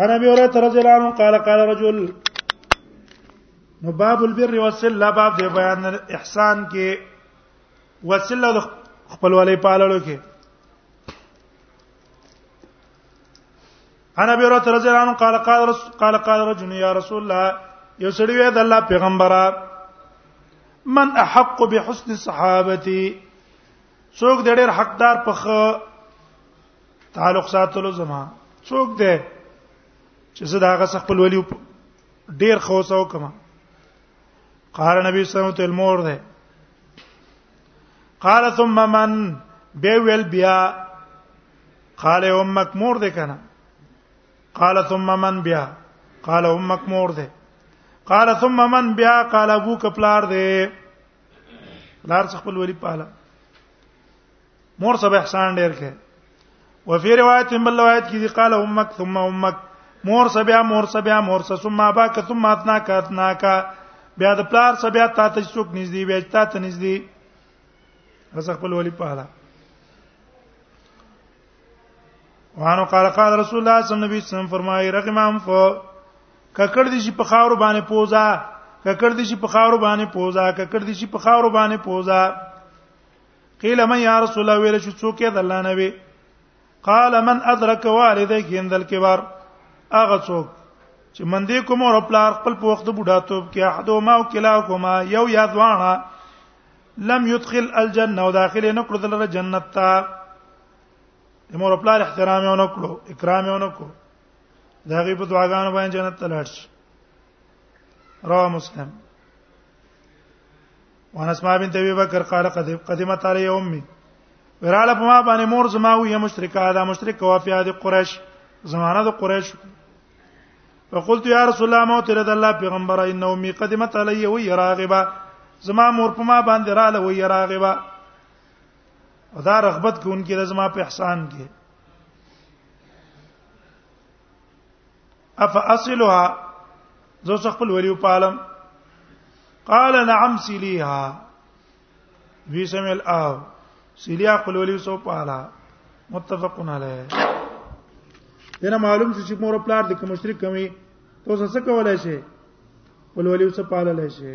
انا ابي هريره رضي الله عنه قال قال رجل نو باب البر والصله باب دی بیان احسان کې وصله خپلوالې پاللو کې انا ابي هريره رضي الله عنه قال قال قال قال رجل يا رسول الله یو سړی وې د الله پیغمبره من احق بحسن صحابتي څوک د ډېر حقدار په تعلق ساتلو زما څوک دی چې زه دا غس خپل ولی ډېر خوسه وکم قال نبی صلی الله علیه وسلم المور ده قال ثم من به ویل بیا قال امك مور ده کنه قال ثم من بیا قال امك مور ده قال ثم من بیا قال ابوک پلار ده لار خپل ولی پاله مور سبا احسان ډیر کړي وفي روایت بل روایت کې دي قال امك ثم امك مور سبیا مور سبیا مور ثم اباك ثم اتناك اتناك بیا د پلار سبیا تا ته څوک نږدې بیا تا ته نږدې بس خپل ولی په حاله وانه قال قال رسول الله صلی الله علیه وسلم فرمایي رقم هم فو ککړ دي چې په خاور باندې پوزا ککړ دي چې په خاور باندې پوزا ککړ دي چې په خاور باندې پوزا قیل من یا رسول الله ویل چې څوک یې د الله نه وي قال من ادرک والدیک هندل کبار اغه څوک چې من دې کوم او خپل خپل په وخت بډاتوب کې احد ما او کلا کوما یو یا دوانه لم يدخل الجنه او داخل نه کړو دلته جنت ته مور خپل احترام یې ونکړو اکرام یې ونکړو دا غي په دعاګانو باندې جنت ته لاړ شي رواه مسلم وانا اسماء بنت ابي بکر قال قد قدمت علي امي وراله په ما باندې مور زما وې مشرکه دا مشرک وافیا د قریش زمانہ د قریش فقلت يا رسول الله موت رد الله پیغمبر ان امي قدمت علي وي راغبه زما مور په ما باندې رااله وي راغبه او دا رغبت کوونکی د زما په احسان کې اف اصلها زو خپل ولیو پالم قال نعم سلیها وی سمل او سلیا خپل ولیو سو پالا متفقون علیه دنه معلوم چې مور پلار د کوم مشرک کمی تاسو څه کولای شئ ولولي وسه پالل شي